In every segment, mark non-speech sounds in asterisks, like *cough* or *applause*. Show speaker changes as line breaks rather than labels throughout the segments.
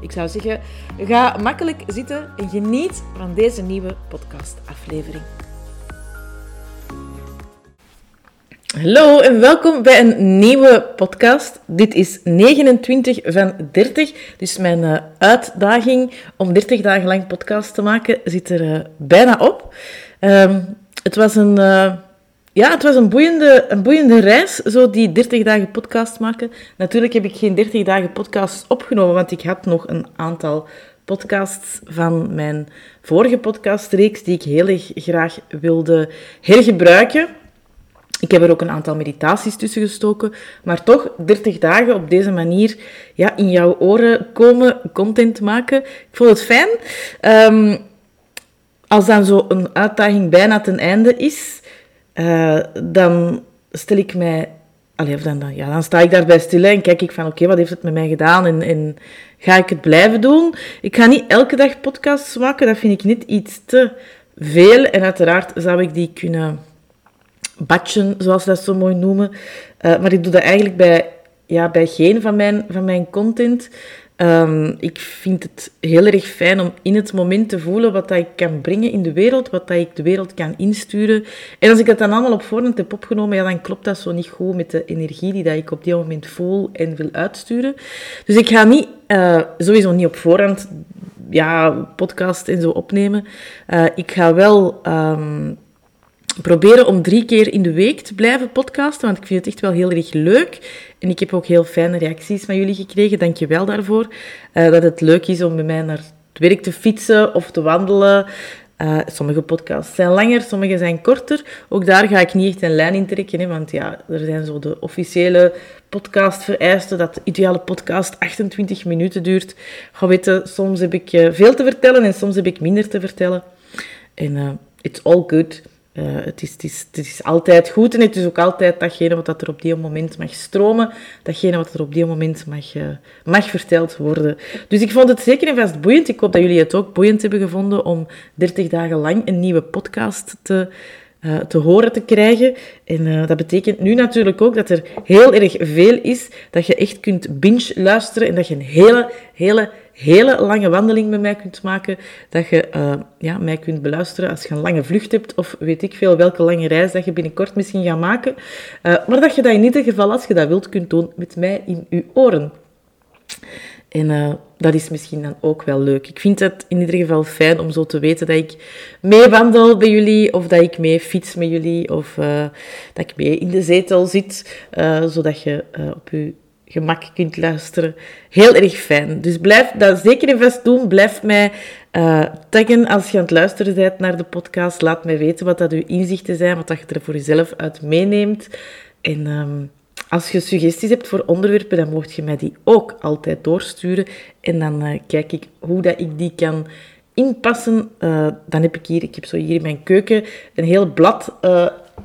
Ik zou zeggen, ga makkelijk zitten en geniet van deze nieuwe podcastaflevering. Hallo en welkom bij een nieuwe podcast. Dit is 29 van 30, dus mijn uh, uitdaging om 30 dagen lang podcast te maken zit er uh, bijna op. Um, het was een... Uh, ja, het was een boeiende, een boeiende reis, zo die 30 dagen podcast maken. Natuurlijk heb ik geen 30 dagen podcast opgenomen, want ik had nog een aantal podcasts van mijn vorige podcastreeks die ik heel erg graag wilde hergebruiken. Ik heb er ook een aantal meditaties tussen gestoken, maar toch 30 dagen op deze manier ja, in jouw oren komen, content maken. Ik vond het fijn. Um, als dan zo een uitdaging bijna ten einde is, uh, dan stel ik mij... Allee, dan, dan, ja, dan sta ik daarbij stil en kijk ik van oké, wat heeft het met mij gedaan en, en ga ik het blijven doen? Ik ga niet elke dag podcasts maken, dat vind ik niet iets te veel. En uiteraard zou ik die kunnen batchen, zoals ze dat zo mooi noemen. Uh, maar ik doe dat eigenlijk bij, ja, bij geen van mijn, van mijn content. Um, ik vind het heel erg fijn om in het moment te voelen wat dat ik kan brengen in de wereld, wat dat ik de wereld kan insturen. En als ik het dan allemaal op voorhand heb opgenomen, ja, dan klopt dat zo niet goed met de energie die dat ik op die moment voel en wil uitsturen. Dus ik ga niet, uh, sowieso niet op voorhand, ja, podcast en zo opnemen. Uh, ik ga wel... Um, proberen om drie keer in de week te blijven podcasten, want ik vind het echt wel heel erg leuk. En ik heb ook heel fijne reacties van jullie gekregen, dank je wel daarvoor. Uh, dat het leuk is om bij mij naar het werk te fietsen of te wandelen. Uh, sommige podcasts zijn langer, sommige zijn korter. Ook daar ga ik niet echt een lijn in trekken, hè, want ja, er zijn zo de officiële podcastvereisten dat de ideale podcast 28 minuten duurt. Ga weten, soms heb ik uh, veel te vertellen en soms heb ik minder te vertellen. En it's all good. Uh, het, is, het, is, altijd goed en het is ook altijd datgene wat er op die moment mag stromen, datgene wat er op die moment mag, uh, mag verteld worden. Dus ik vond het zeker en vast boeiend. Ik hoop dat jullie het ook boeiend hebben gevonden om 30 dagen lang een nieuwe podcast te, uh, te horen te krijgen. En dat betekent nu natuurlijk ook dat er heel erg veel is, dat je echt kunt binge luisteren en dat je een hele, hele hele lange wandeling met mij kunt maken, dat je uh, ja, mij kunt beluisteren als je een lange vlucht hebt, of weet ik veel welke lange reis dat je binnenkort misschien gaat maken. Uh, maar dat je dat in ieder geval, als je dat wilt, kunt doen met mij in je oren. En uh, dat is misschien dan ook wel leuk. Ik vind het in ieder geval fijn om zo te weten dat ik mee wandel bij jullie, of dat ik mee fiets met jullie, of dat ik mee in de zetel zit, zodat je op je gemak kunt luisteren. Heel erg fijn. Dus blijf dat zeker en vast doen. Blijf mij uh, taggen als je aan het luisteren bent naar de podcast. Laat mij weten wat dat uw inzichten zijn, wat dat je er voor jezelf uit meeneemt. En um, als je suggesties hebt voor onderwerpen, dan mocht je mij die ook altijd doorsturen. En dan uh, kijk ik hoe dat ik die kan inpassen. Uh, dan heb ik hier, ik heb zo hier in mijn keuken een heel blad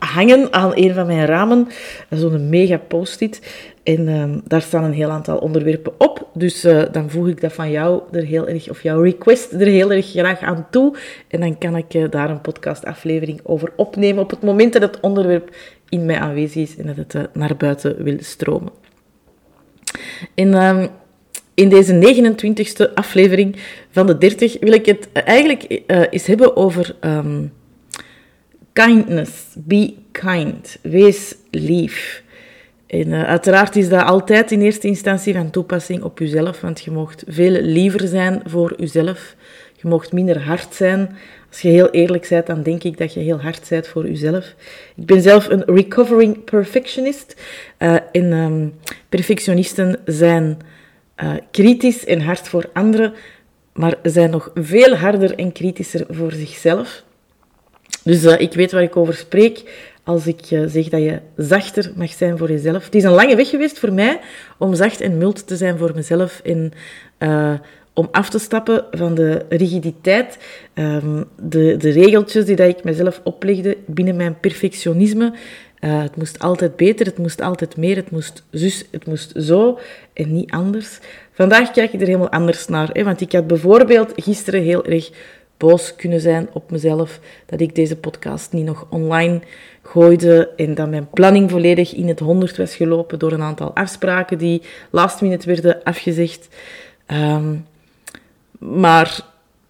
hangen aan een van mijn ramen. Zo'n mega post-it. En um, daar staan een heel aantal onderwerpen op. Dus uh, dan voeg ik dat van jou er heel erg, of jouw request er heel erg graag aan toe. En dan kan ik uh, daar een podcastaflevering over opnemen op het moment dat het onderwerp in mij aanwezig is en dat het uh, naar buiten wil stromen. En um, in deze 29e aflevering van de 30 wil ik het eigenlijk eens hebben over um, kindness. Be kind. Wees lief. En uh, uiteraard is dat altijd in eerste instantie van toepassing op jezelf, want je mocht veel liever zijn voor jezelf. Je mocht minder hard zijn. Als je heel eerlijk bent, dan denk ik dat je heel hard bent voor jezelf. Ik ben zelf een recovering perfectionist. Uh, en um, perfectionisten zijn uh, kritisch en hard voor anderen, maar zijn nog veel harder en kritischer voor zichzelf. Dus uh, ik weet waar ik over spreek als ik uh, zeg dat je zachter mag zijn voor jezelf. Het is een lange weg geweest voor mij om zacht en mild te zijn voor mezelf en uh, om af te stappen van de rigiditeit, ehm, de, de regeltjes die dat ik mezelf oplegde binnen mijn perfectionisme. Het moest altijd beter, het moest altijd meer, het moest zus, het moest zo en niet anders. Vandaag kijk ik er helemaal anders naar. Hè? Want ik had bijvoorbeeld gisteren heel erg boos kunnen zijn op mezelf dat ik deze podcast niet nog online gooide en dat mijn planning volledig in het honderd was gelopen door een aantal afspraken die last minute werden afgezegd. Ehm, maar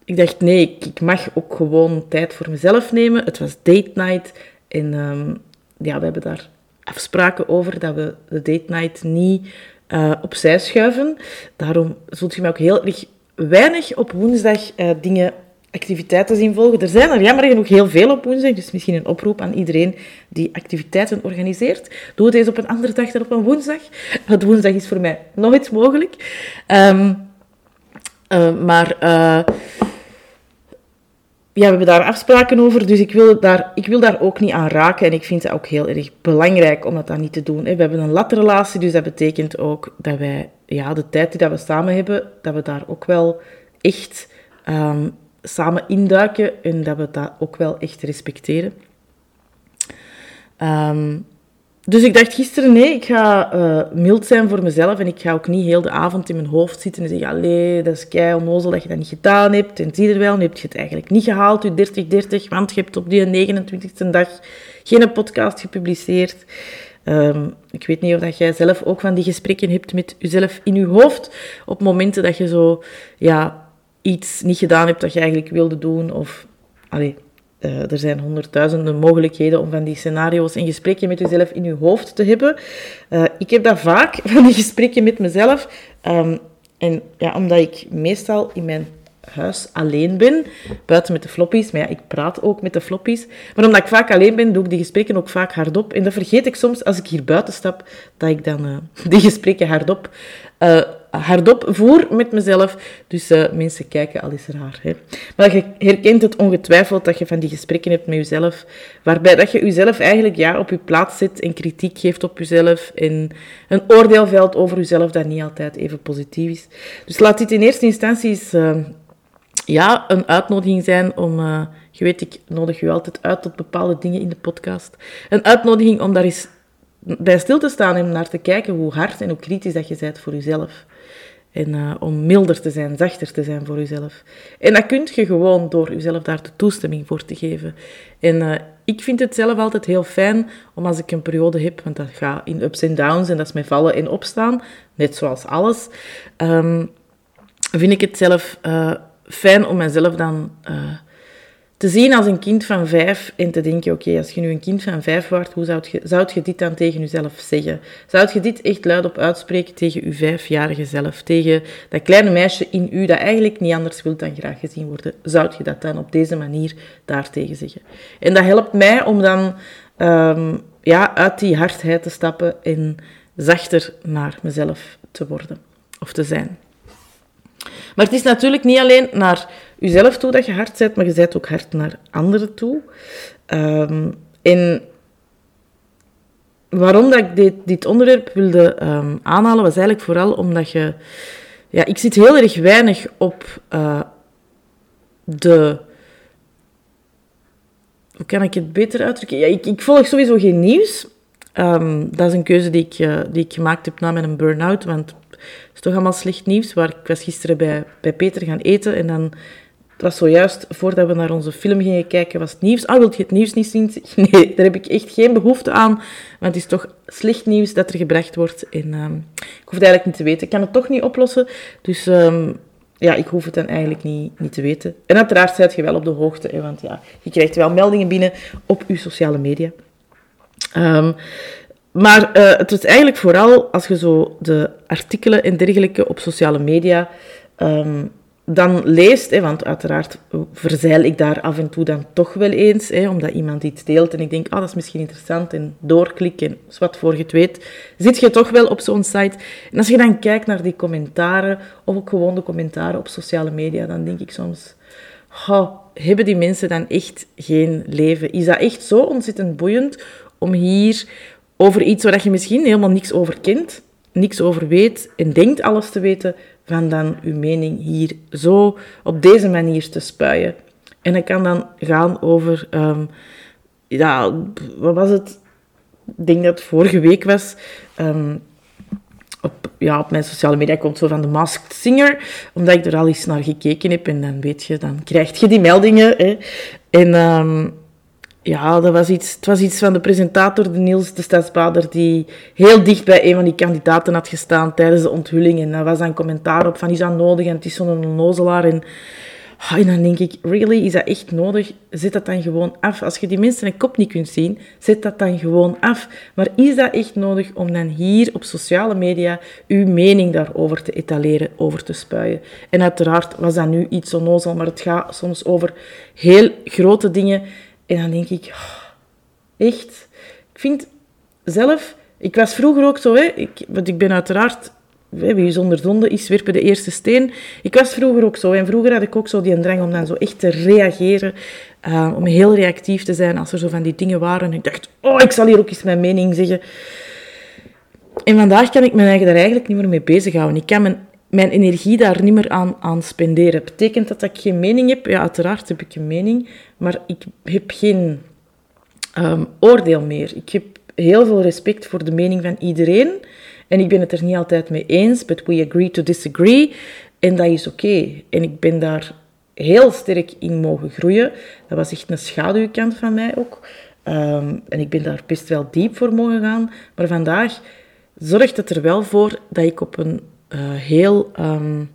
ik dacht, nee, ik, mag ook gewoon tijd voor mezelf nemen. Het was date night en um, ja, we hebben daar afspraken over dat we de date night niet uh, opzij schuiven. Daarom zult je mij ook heel erg weinig op woensdag uh, dingen, activiteiten zien volgen. Er zijn er jammer genoeg heel veel op woensdag, dus misschien een oproep aan iedereen die activiteiten organiseert. Doe eens op een andere dag dan op een woensdag. Want woensdag is voor mij nog iets mogelijk. Um, uh, maar ja, we hebben daar afspraken over, dus ik wil daar, ik wil daar ook niet aan raken. En ik vind het ook heel erg belangrijk om dat dan niet te doen. We hebben een latrelatie, dus dat betekent ook dat wij ja, de tijd die dat we samen hebben, dat we daar ook wel echt um, samen induiken en dat we dat ook wel echt respecteren. Um, dus ik dacht gisteren, nee, ik ga uh, mild zijn voor mezelf en ik ga ook niet heel de avond in mijn hoofd zitten en zeggen, allee, dat is kei onnozel dat je dat niet gedaan hebt. En zie er wel, nu heb je het eigenlijk niet gehaald, je 30-30, want je hebt op die 29e dag geen podcast gepubliceerd. Um, ik weet niet of dat jij zelf ook van die gesprekken hebt met jezelf in je hoofd, op momenten dat je zo, ja, iets niet gedaan hebt dat je eigenlijk wilde doen, of, allee, uh, er zijn honderdduizenden mogelijkheden om van die scenario's en gesprekken met jezelf in je hoofd te hebben. Uh, ik heb dat vaak, *laughs* van die gesprekken met mezelf. Um, en ja, omdat ik meestal in mijn huis alleen ben, buiten met de floppies. Maar ja, ik praat ook met de floppies. Maar omdat ik vaak alleen ben, doe ik die gesprekken ook vaak hardop. En dan vergeet ik soms, als ik hier buiten stap, dat ik dan uh, die gesprekken hardop hardop voer met mezelf. Dus uh, mensen kijken al eens raar. Hè. Maar je herkent het ongetwijfeld dat je van die gesprekken hebt met jezelf, waarbij dat je jezelf eigenlijk ja, op je plaats zet en kritiek geeft op jezelf en een oordeel velt over jezelf dat niet altijd even positief is. Dus laat dit in eerste instantie eens, uh, ja, een uitnodiging zijn om... Uh, je weet, ik nodig je altijd uit tot bepaalde dingen in de podcast. Een uitnodiging om daar eens bij stil te staan en naar te kijken hoe hard en hoe kritisch dat je bent voor jezelf. En uh, om milder te zijn, zachter te zijn voor jezelf. En dat kun je gewoon door jezelf daar de toestemming voor te geven. En uh, ik vind het zelf altijd heel fijn om als ik een periode heb, want dat gaat in ups en downs en dat is met vallen en opstaan, net zoals alles, um, vind ik het zelf uh, fijn om mezelf dan te zien als een kind van vijf en te denken, oké, als je nu een kind van vijf wordt, hoe zou je, zou je dit dan tegen jezelf zeggen? Zou je dit echt luidop uitspreken tegen je vijfjarige zelf? Tegen dat kleine meisje in u dat eigenlijk niet anders wil dan graag gezien worden? Zou je dat dan op deze manier daartegen zeggen? En dat helpt mij om dan um, ja, uit die hardheid te stappen en zachter naar mezelf te worden of te zijn. Maar het is natuurlijk niet alleen naar jezelf toe dat je hard bent, maar je bent ook hard naar anderen toe. Um, en waarom dat ik dit, dit onderwerp wilde um, aanhalen, was eigenlijk vooral omdat je... Ja, ik zit heel erg weinig op uh, de... Hoe kan ik het beter uitdrukken? Ja, ik, ik volg sowieso geen nieuws. Um, dat is een keuze die ik, uh, die ik gemaakt heb na mijn burn-out, want is toch allemaal slecht nieuws. Waar ik was gisteren bij, bij Peter gaan eten en dan... Was zojuist voordat we naar onze film gingen kijken, was het nieuws. Ah, wilt je het nieuws niet zien? *laughs* Nee, daar heb ik echt geen behoefte aan. Want het is toch slecht nieuws dat er gebracht wordt. En um, ik hoef het eigenlijk niet te weten. Ik kan het toch niet oplossen. Dus um, ja, ik hoef het dan eigenlijk niet, niet te weten. En uiteraard zijt je wel op de hoogte. Hè, want ja, je krijgt wel meldingen binnen op je sociale media. Um, maar uh, het is eigenlijk vooral als je zo de artikelen en dergelijke op sociale media dan leest, hè, want uiteraard verzeil ik daar af en toe dan toch wel eens, hè, omdat iemand iets deelt en ik denk, ah, dat is misschien interessant, en doorklikken, en wat voor je het weet, zit je toch wel op zo'n site. En als je dan kijkt naar die commentaren, of ook gewoon de commentaren op sociale media, dan denk ik soms, hebben die mensen dan echt geen leven? Is dat echt zo ontzettend boeiend om hier over iets waar je misschien helemaal niks over kent, niks over weet en denkt alles te weten, van dan uw mening hier zo op deze manier te spuien. En dat kan dan gaan over, um, ja, wat was het? Ik denk dat het vorige week was. Um, op, ja, op mijn sociale media komt zo van de Masked Singer, omdat ik er al eens naar gekeken heb. En dan weet je, dan krijg je die meldingen. Hè. En um, ja, dat was iets, het was iets van de presentator, de Niels de Stadsbader, die heel dicht bij een van die kandidaten had gestaan tijdens de onthulling. En daar was dan commentaar op van, is dat nodig? En het is zo'n onnozelaar. En, ah, en dan denk ik, really, is dat echt nodig? Zet dat dan gewoon af. Als je die mensen een kop niet kunt zien, zet dat dan gewoon af. Maar is dat echt nodig om dan hier op sociale media uw mening daarover te etaleren, over te spuien? En uiteraard was dat nu iets onnozel, maar het gaat soms over heel grote dingen en dan denk ik, oh, echt. Ik vind zelf, ik was vroeger ook zo, hè, ik, want ik ben uiteraard, wie zonder zonde is, werpen de eerste steen. Ik was vroeger ook zo. En vroeger had ik ook zo die drang om dan zo echt te reageren. Uh, om heel reactief te zijn als er zo van die dingen waren. En ik dacht, oh, ik zal hier ook eens mijn mening zeggen. En vandaag kan ik eigen daar eigenlijk niet meer mee bezighouden. Ik kan mijn, mijn energie daar niet meer aan, aan spenderen. Betekent dat dat ik geen mening heb? Ja, uiteraard heb ik een mening. Maar ik heb geen um, oordeel meer. Ik heb heel veel respect voor de mening van iedereen. En ik ben het er niet altijd mee eens, but we agree to disagree. En dat is oké. En ik ben daar heel sterk in mogen groeien. Dat was echt een schaduwkant van mij ook. Um, en ik ben daar best wel diep voor mogen gaan. Maar vandaag zorgt het er wel voor dat ik op een heel um,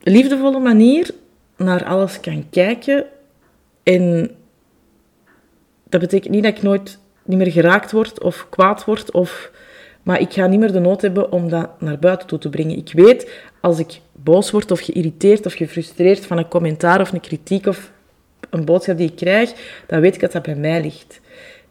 liefdevolle manier naar alles kan kijken. En dat betekent niet dat ik nooit niet meer geraakt word of kwaad word. Of, maar ik ga niet meer de nood hebben om dat naar buiten toe te brengen. Ik weet, als ik boos word of geïrriteerd of gefrustreerd van een commentaar of een kritiek of een boodschap die ik krijg, dan weet ik dat dat bij mij ligt.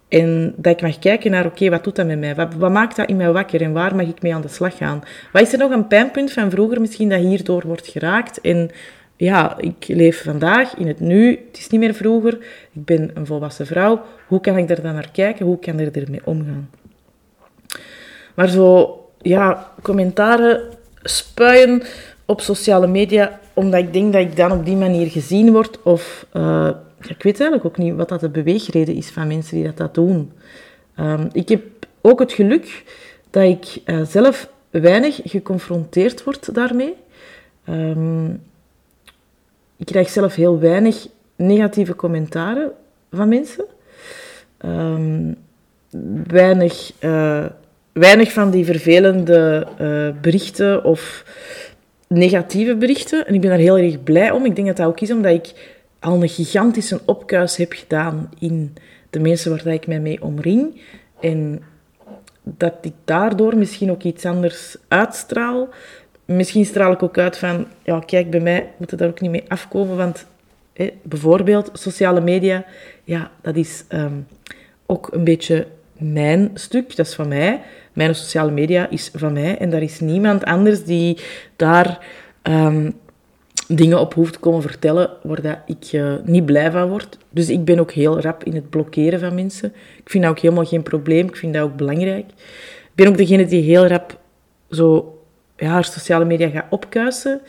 En dat ik mag kijken naar, oké, wat doet dat met mij? Wat, wat, maakt dat in mij wakker en waar mag ik mee aan de slag gaan? Wat is er nog een pijnpunt van vroeger misschien dat hierdoor wordt geraakt? En ja, ik leef vandaag in het nu. Het is niet meer vroeger. Ik ben een volwassen vrouw. Hoe kan ik er dan naar kijken? Hoe kan ik ermee omgaan? Maar zo, ja, commentaren spuien op sociale media, omdat ik denk dat ik dan op die manier gezien word. Of uh, ik weet eigenlijk ook niet wat dat de beweegreden is van mensen die dat, dat doen. Um, ik heb ook het geluk dat ik uh, zelf weinig geconfronteerd word daarmee. Um, ik krijg zelf heel weinig negatieve commentaren van mensen. Um, weinig, uh, weinig van die vervelende uh, berichten of negatieve berichten. En ik ben daar heel erg blij om. Ik denk dat dat ook is omdat ik al een gigantische opkuis heb gedaan in de mensen waar ik mij mee omring. En dat ik daardoor misschien ook iets anders uitstraal misschien straal ik ook uit van, ja, kijk, bij mij moet het daar ook niet mee afkomen, want bijvoorbeeld sociale media, ja, dat is um, ook een beetje mijn stuk, dat is van mij. Mijn sociale media is van mij en daar is niemand anders die daar um, dingen op hoeft te komen vertellen waar dat ik uh, niet blij van word. Dus ik ben ook heel rap in het blokkeren van mensen. Ik vind dat ook helemaal geen probleem, ik vind dat ook belangrijk. Ik ben ook degene die heel rap zo ja, haar sociale media gaat opkuisen.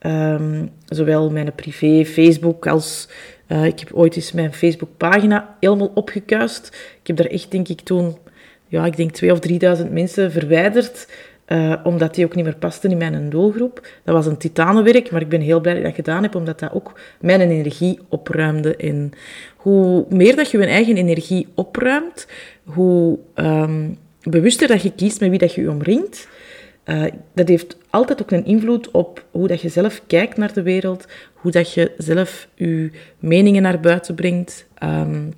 Um, zowel mijn privé, Facebook, als... Uh, ik heb ooit eens mijn Facebookpagina helemaal opgekuist. Ik heb daar echt, denk ik, toen... Ja, ik denk 2.000 of 3.000 mensen verwijderd. Uh, omdat die ook niet meer pasten in mijn doelgroep. Dat was een titanenwerk, maar ik ben heel blij dat ik dat gedaan heb, omdat dat ook mijn energie opruimde. En hoe meer dat je je eigen energie opruimt, hoe um, bewuster dat je kiest met wie dat je je omringt, uh, dat heeft altijd ook een invloed op hoe dat je zelf kijkt naar de wereld, hoe dat je zelf je meningen naar buiten brengt. Um,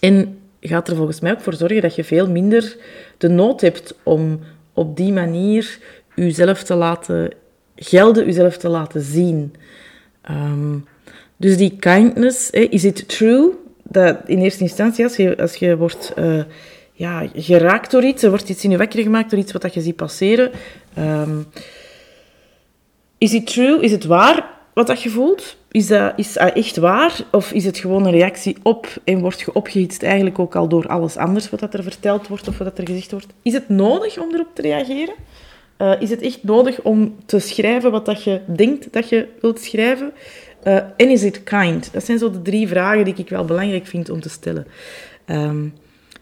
en gaat er volgens mij ook voor zorgen dat je veel minder de nood hebt om op die manier jezelf te laten gelden, jezelf te laten zien. Um, dus die kindness, is it true? Dat in eerste instantie, als je, als je wordt... Uh, ja, geraakt door iets. Er wordt iets in je wekker gemaakt door iets wat dat je ziet passeren. Um, is het true? Is het waar wat dat je voelt? Is dat, is dat echt waar? Of is het gewoon een reactie op en word je opgehitst eigenlijk ook al door alles anders wat dat er verteld wordt of wat dat er gezegd wordt? Is het nodig om erop te reageren? Uh, is het echt nodig om te schrijven wat dat je denkt dat je wilt schrijven? Uh, en is it kind? Dat zijn zo de drie vragen die ik wel belangrijk vind om te stellen. Um,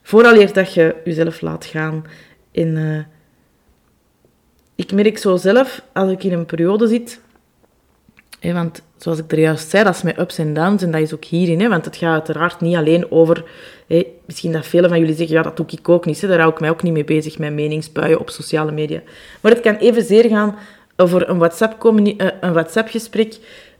vooraleer dat je jezelf laat gaan. In, uh, ik merk zo zelf, als ik in een periode zit... Want zoals ik er juist zei, dat is met ups en downs. En dat is ook hierin. Want het gaat uiteraard niet alleen over... Misschien dat velen van jullie zeggen, ja, dat doe ik ook niet. Daar hou ik mij ook niet mee bezig, met meningsbuien op sociale media. Maar het kan evenzeer gaan over een WhatsApp-gesprek... Een WhatsApp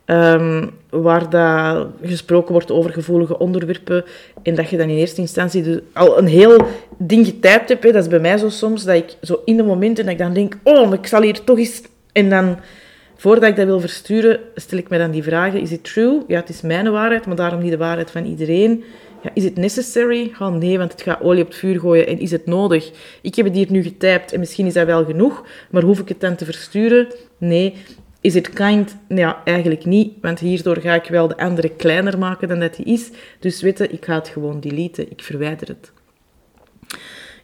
Um, waar dat gesproken wordt over gevoelige onderwerpen en dat je dan in eerste instantie dus al een heel ding getypt hebt. Dat is bij mij zo soms, dat ik zo in de momenten dat ik dan denk, oh, ik zal hier toch eens... En dan, voordat ik dat wil versturen, stel ik me dan die vragen. Is it true? Ja, het is mijn waarheid, maar daarom niet de waarheid van iedereen. Ja, is it necessary? Nee, want het gaat olie op het vuur gooien. En is het nodig? Ik heb het hier nu getypt en misschien is dat wel genoeg, maar hoef ik het dan te versturen? Nee. Is it kind? Ja, eigenlijk niet, want hierdoor ga ik wel de andere kleiner maken dan dat die is. Dus weten, ik ga het gewoon deleten, ik verwijder het.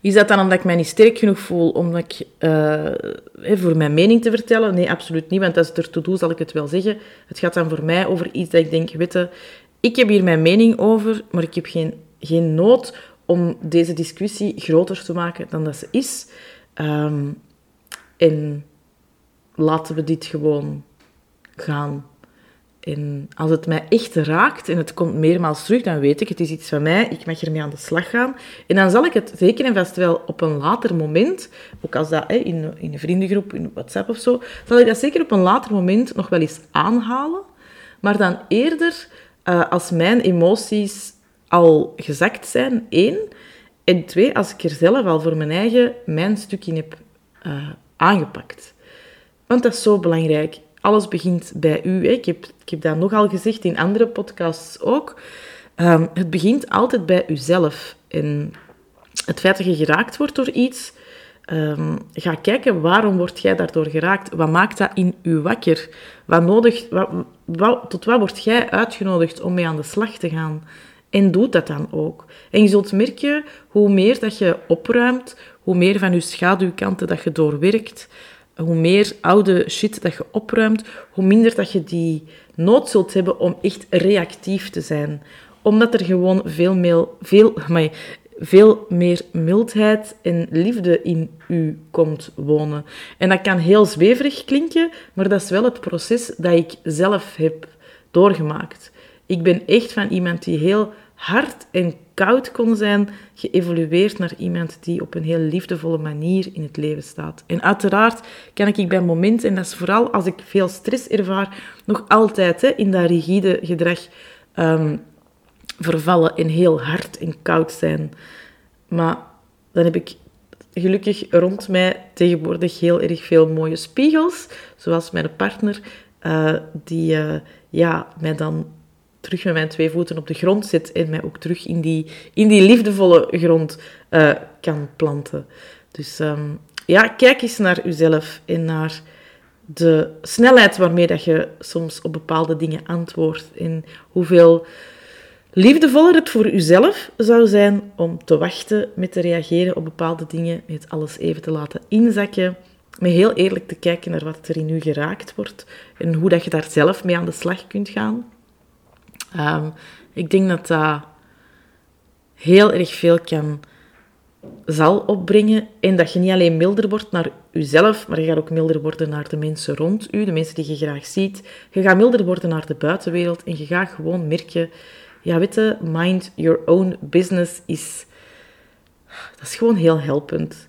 Is dat dan omdat ik mij niet sterk genoeg voel om uh, voor mijn mening te vertellen? Nee, absoluut niet, want als het ertoe doet, zal ik het wel zeggen. Het gaat dan voor mij over iets dat ik denk, weten, ik heb hier mijn mening over, maar ik heb geen, geen nood om deze discussie groter te maken dan dat ze is. Um, en laten we dit gewoon gaan. En als het mij echt raakt en het komt meermaals terug, dan weet ik, het is iets van mij, ik mag ermee aan de slag gaan. En dan zal ik het zeker en vast wel op een later moment, ook als dat hè, in, in een vriendengroep, in WhatsApp of zo, zal ik dat zeker op een later moment nog wel eens aanhalen. Maar dan eerder uh, als mijn emoties al gezakt zijn, één. En twee, als ik er zelf al voor mijn eigen mijn stuk in heb uh, aangepakt. Want dat is zo belangrijk. Alles begint bij u. Hè. Ik, heb, ik heb dat nogal gezegd in andere podcasts ook. Um, het begint altijd bij uzelf. En het feit dat je geraakt wordt door iets, um, ga kijken waarom word jij daardoor geraakt. Wat maakt dat in u wakker? Wat nodig, wat, tot wat word jij uitgenodigd om mee aan de slag te gaan? En doe dat dan ook. En je zult merken hoe meer dat je opruimt, hoe meer van je schaduwkanten dat je doorwerkt, hoe meer oude shit dat je opruimt, hoe minder dat je die nood zult hebben om echt reactief te zijn. Omdat er gewoon veel meer, veel, maar, veel meer mildheid en liefde in u komt wonen. En dat kan heel zweverig klinken, maar dat is wel het proces dat ik zelf heb doorgemaakt. Ik ben echt van iemand die heel hard en koud kon zijn, geëvolueerd naar iemand die op een heel liefdevolle manier in het leven staat. En uiteraard kan ik bij momenten, en dat is vooral als ik veel stress ervaar, nog altijd hè, in dat rigide gedrag ehm, vervallen en heel hard en koud zijn. Maar dan heb ik gelukkig rond mij tegenwoordig heel erg veel mooie spiegels, zoals mijn partner, uh, die uh, ja, mij dan terug met mijn twee voeten op de grond zit en mij ook terug in die, in die liefdevolle grond uh, kan planten. Dus um, ja, kijk eens naar uzelf en naar de snelheid waarmee dat je soms op bepaalde dingen antwoordt en hoeveel liefdevoller het voor uzelf zou zijn om te wachten met te reageren op bepaalde dingen, met alles even te laten inzakken, met heel eerlijk te kijken naar wat er in u geraakt wordt en hoe dat je daar zelf mee aan de slag kunt gaan. Um, ik denk dat dat heel erg veel kan, zal opbrengen. En dat je niet alleen milder wordt naar jezelf, maar je gaat ook milder worden naar de mensen rond u, de mensen die je graag ziet. Je gaat milder worden naar de buitenwereld en je gaat gewoon merken, ja, weet mind your own business is, dat is gewoon heel helpend.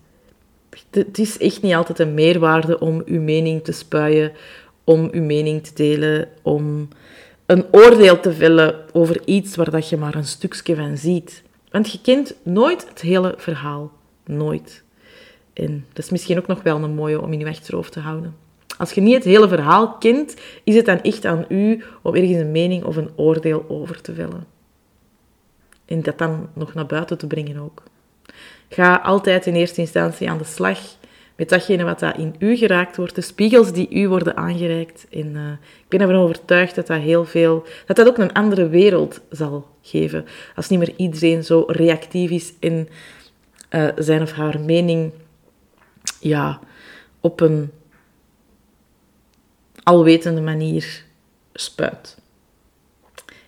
Het is echt niet altijd een meerwaarde om uw mening te spuien, om uw mening te delen, om een oordeel te vellen over iets waar dat je maar een stukje van ziet. Want je kent nooit het hele verhaal. Nooit. En dat is misschien ook nog wel een mooie om in je achterhoofd te houden. Als je niet het hele verhaal kent, is het dan echt aan u om ergens een mening of een oordeel over te vellen. En dat dan nog naar buiten te brengen ook. Ga altijd in eerste instantie aan de slag met datgene wat dat in u geraakt wordt, de spiegels die u worden aangereikt. En uh, ik ben ervan overtuigd dat dat heel veel, dat dat ook een andere wereld zal geven. Als niet meer iedereen zo reactief is in uh, zijn of haar mening, ja, op een alwetende manier spuit.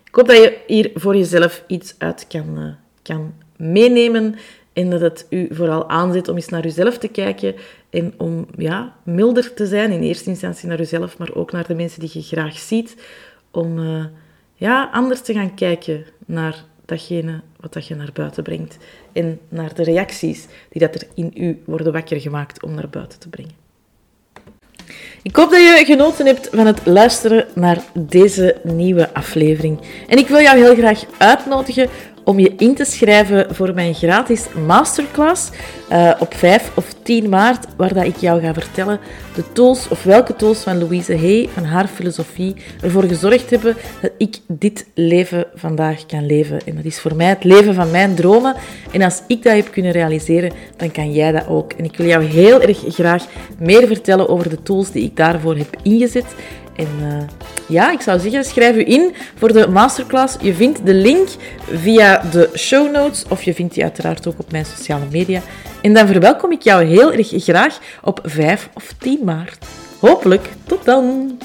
Ik hoop dat je hier voor jezelf iets uit kan, uh, kan meenemen en dat het u vooral aanzet om eens naar uzelf te kijken en om ja, milder te zijn, in eerste instantie naar uzelf, maar ook naar de mensen die je graag ziet, om uh, ja, anders te gaan kijken naar datgene wat dat je naar buiten brengt en naar de reacties die dat er in u worden wakker gemaakt om naar buiten te brengen. Ik hoop dat je genoten hebt van het luisteren naar deze nieuwe aflevering. En ik wil jou heel graag uitnodigen om je in te schrijven voor mijn gratis masterclass uh, op 5 of 10 maart, waar dat ik jou ga vertellen de tools, of welke tools van Louise Hay, van haar filosofie, ervoor gezorgd hebben dat ik dit leven vandaag kan leven. En dat is voor mij het leven van mijn dromen. En als ik dat heb kunnen realiseren, dan kan jij dat ook. En ik wil jou heel erg graag meer vertellen over de tools die ik daarvoor heb ingezet. En uh, ja, ik zou zeggen, schrijf u in voor de masterclass. Je vindt de link via de show notes of je vindt die uiteraard ook op mijn sociale media. En dan verwelkom ik jou heel erg graag op 5 of 10 maart. Hopelijk, tot dan!